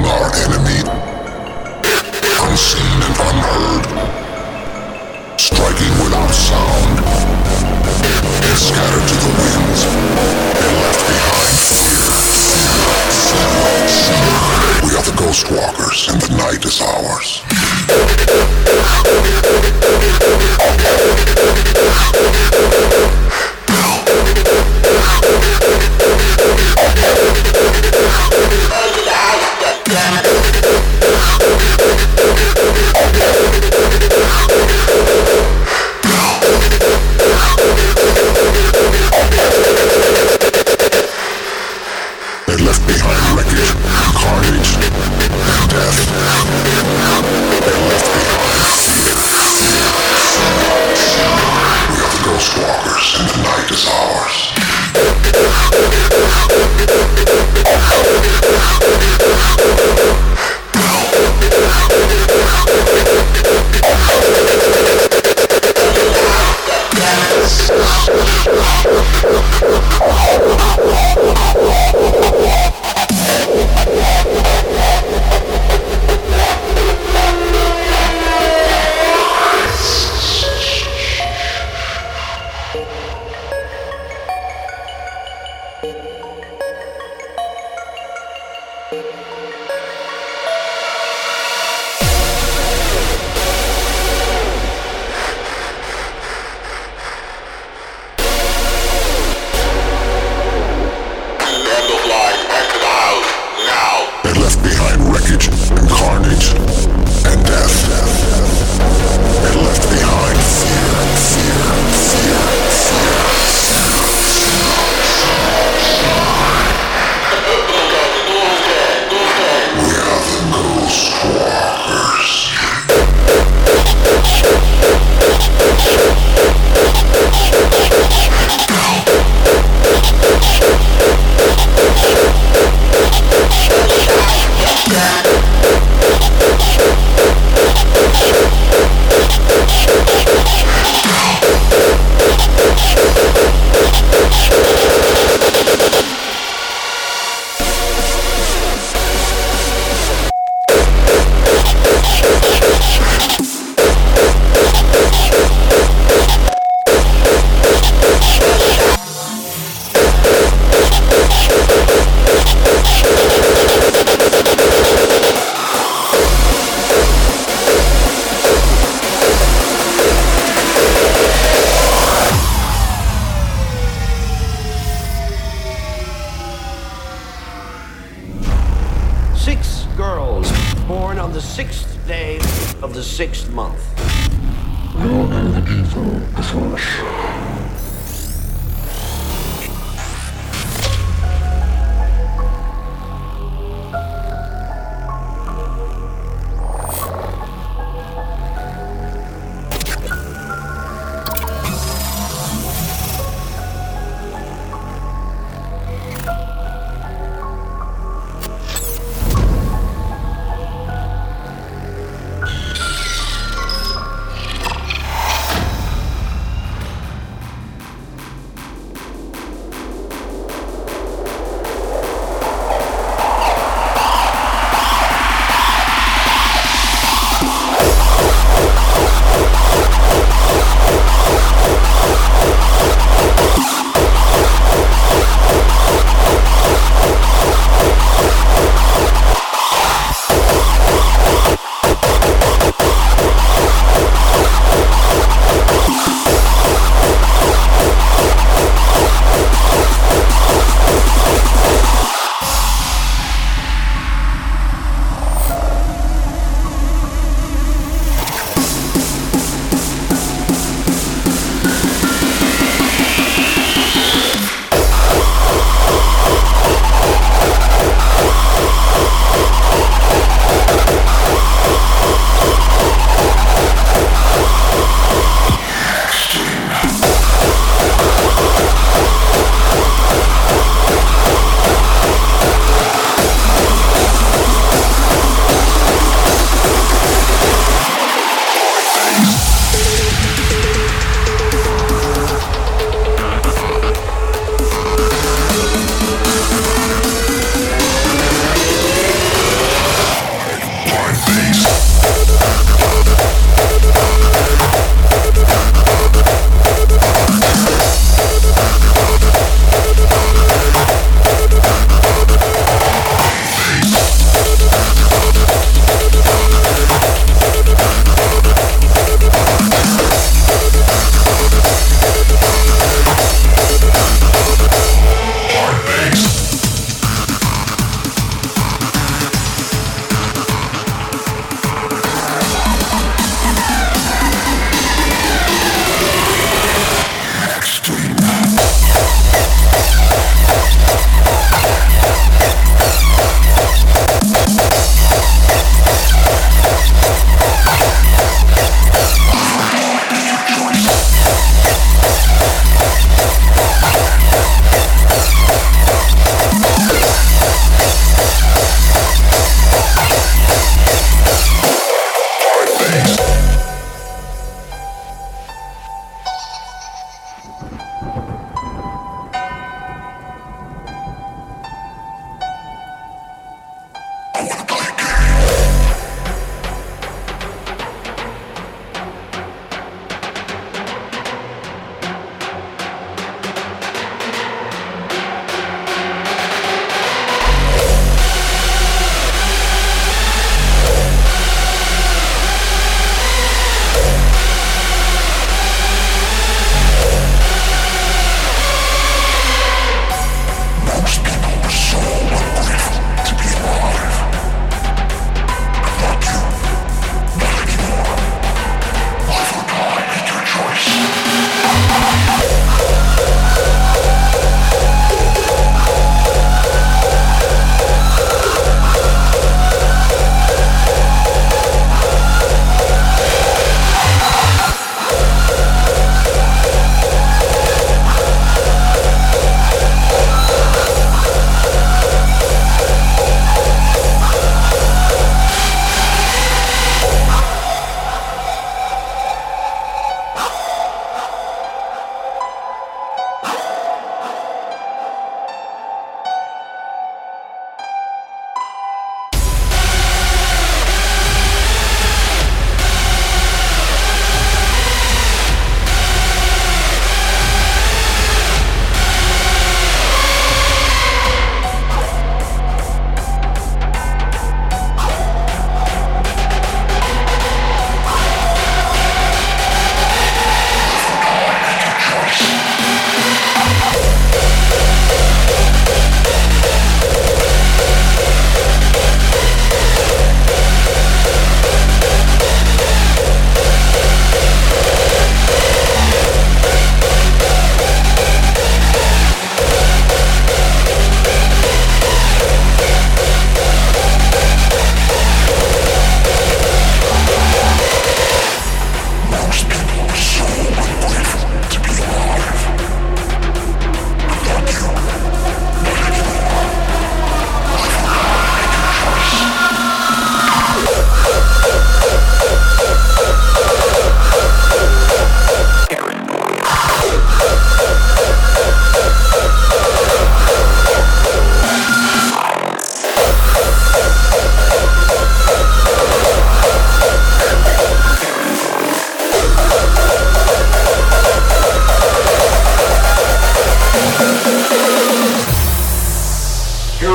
among our enemy, unseen and unheard, striking without sound, and scattered to the winds, and left behind fear. We are the ghost walkers, and the night is ours. They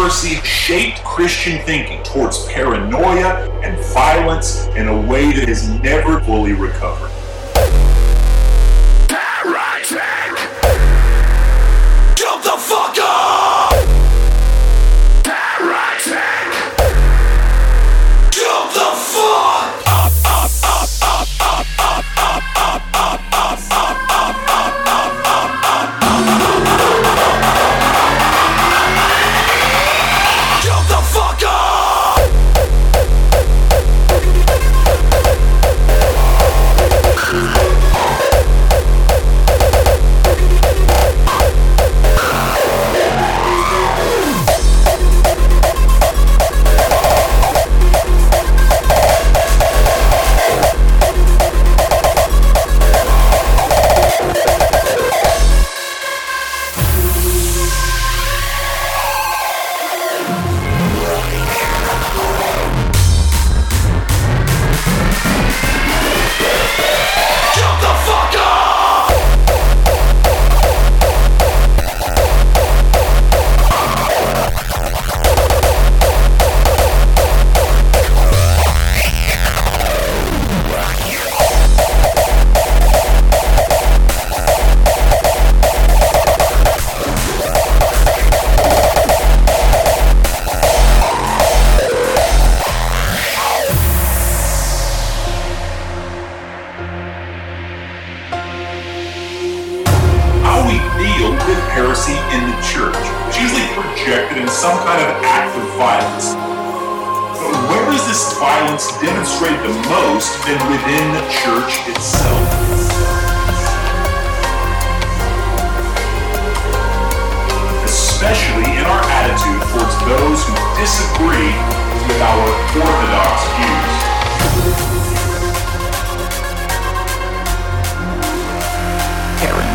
shaped Christian thinking towards paranoia and violence in a way that has never fully recovered. kind of act of violence. But where is this violence demonstrated the most than within the church itself? especially in our attitude towards those who disagree with our orthodox views. Karen.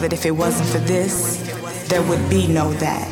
That if it wasn't for this, there would be no that.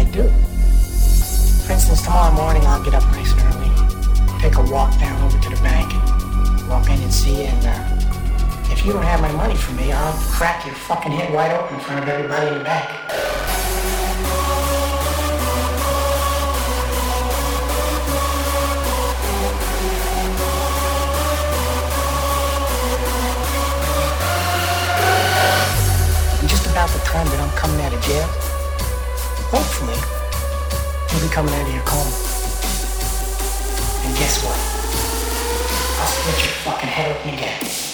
I do. For instance, tomorrow morning I'll get up nice and early, take a walk down over to the bank, walk in and see you, and uh, if you don't have my money for me, I'll crack your fucking head wide open in front of everybody in the bank. About the time that I'm coming out of jail, hopefully, you'll be coming out of your coma. And guess what? I'll split your fucking head open again.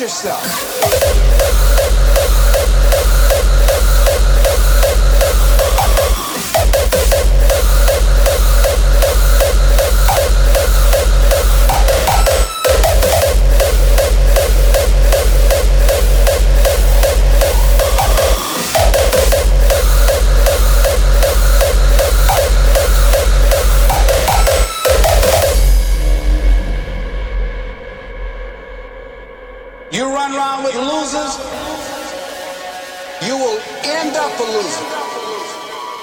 yourself.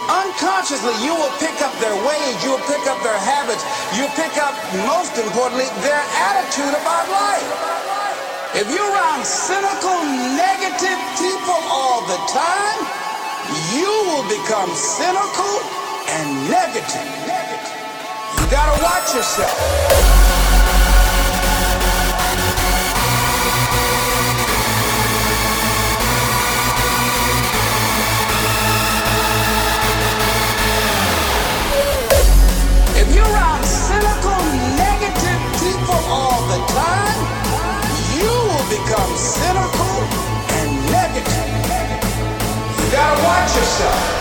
Unconsciously, you will pick up their ways, you will pick up their habits, you pick up, most importantly, their attitude about life. If you're around cynical, negative people all the time, you will become cynical and negative. You gotta watch yourself. the time, you will become cynical and negative. You gotta watch yourself.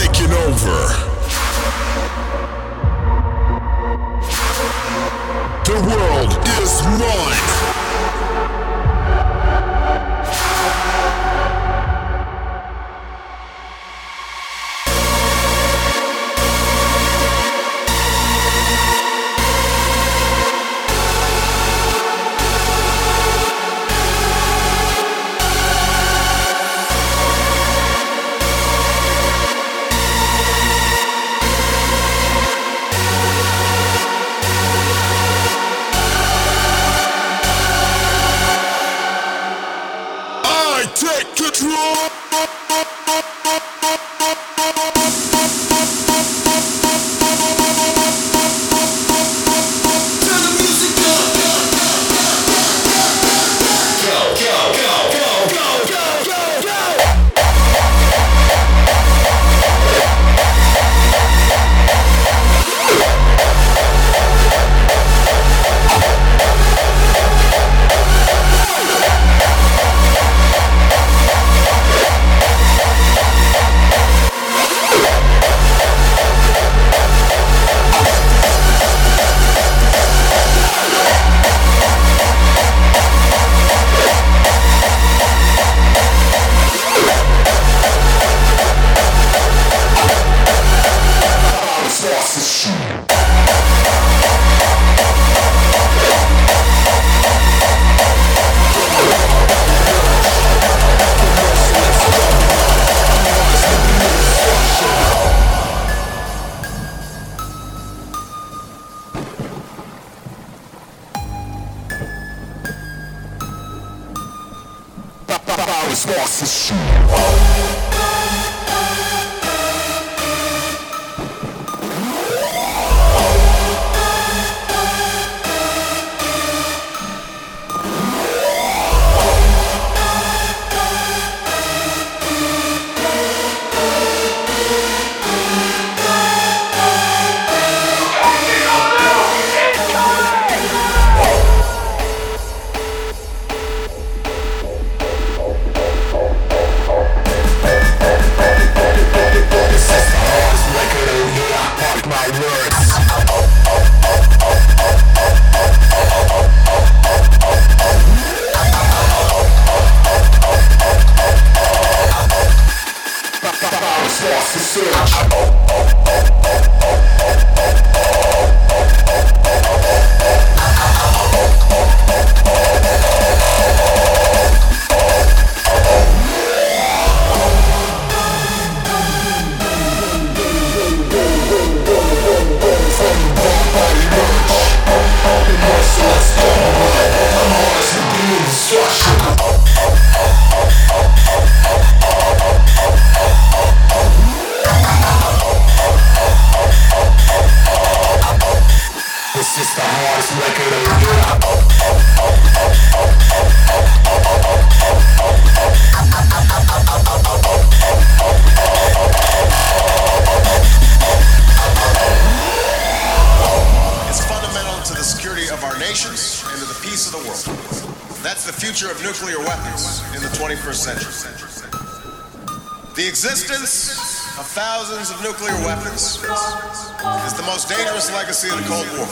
taking over. The world is mine. nossos dias. Nuclear weapons in the 21st century. The existence of thousands of nuclear weapons is the most dangerous legacy of the Cold War.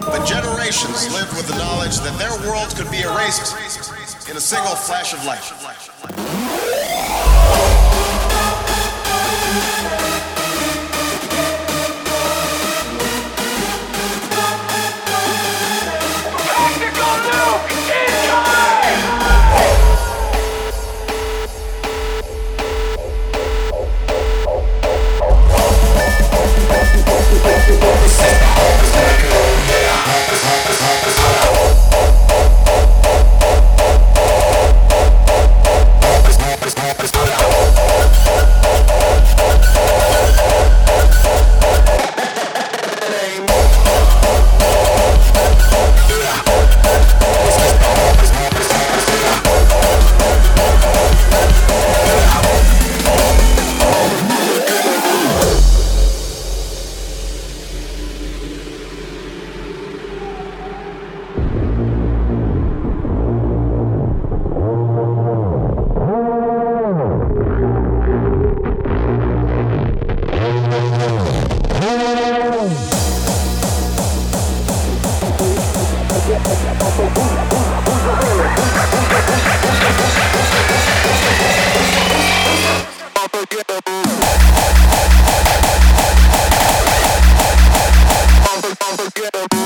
But generations lived with the knowledge that their world could be erased in a single flash of light. unforgettable.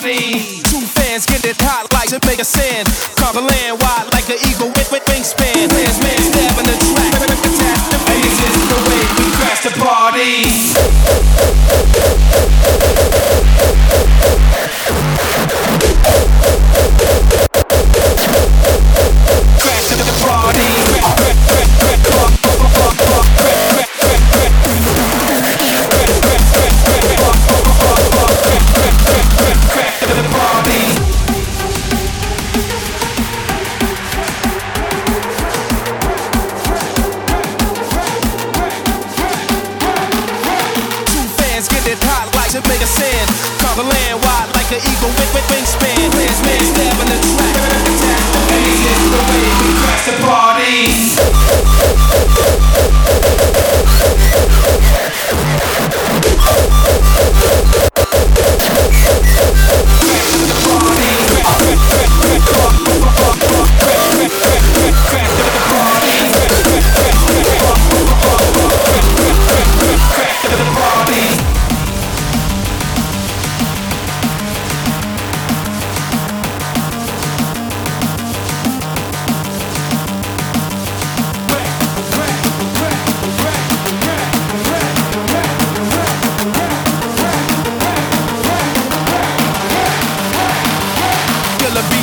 party. Two fans get it hot like Jamaica sand. Cover land wide like an eagle with, with wingspan.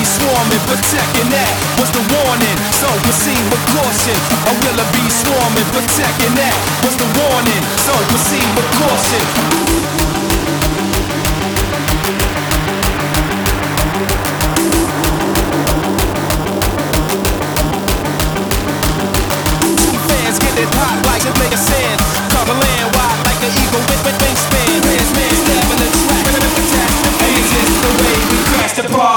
swarming, protecting that was the warning. So proceed with caution. A will be swarming, protecting that was the warning. So proceed with caution. Fans get it hot like a nigga sand. Cover land wide like an eagle with a wingspan. Man's man, stabbing the track. Is this the way we crash the bar?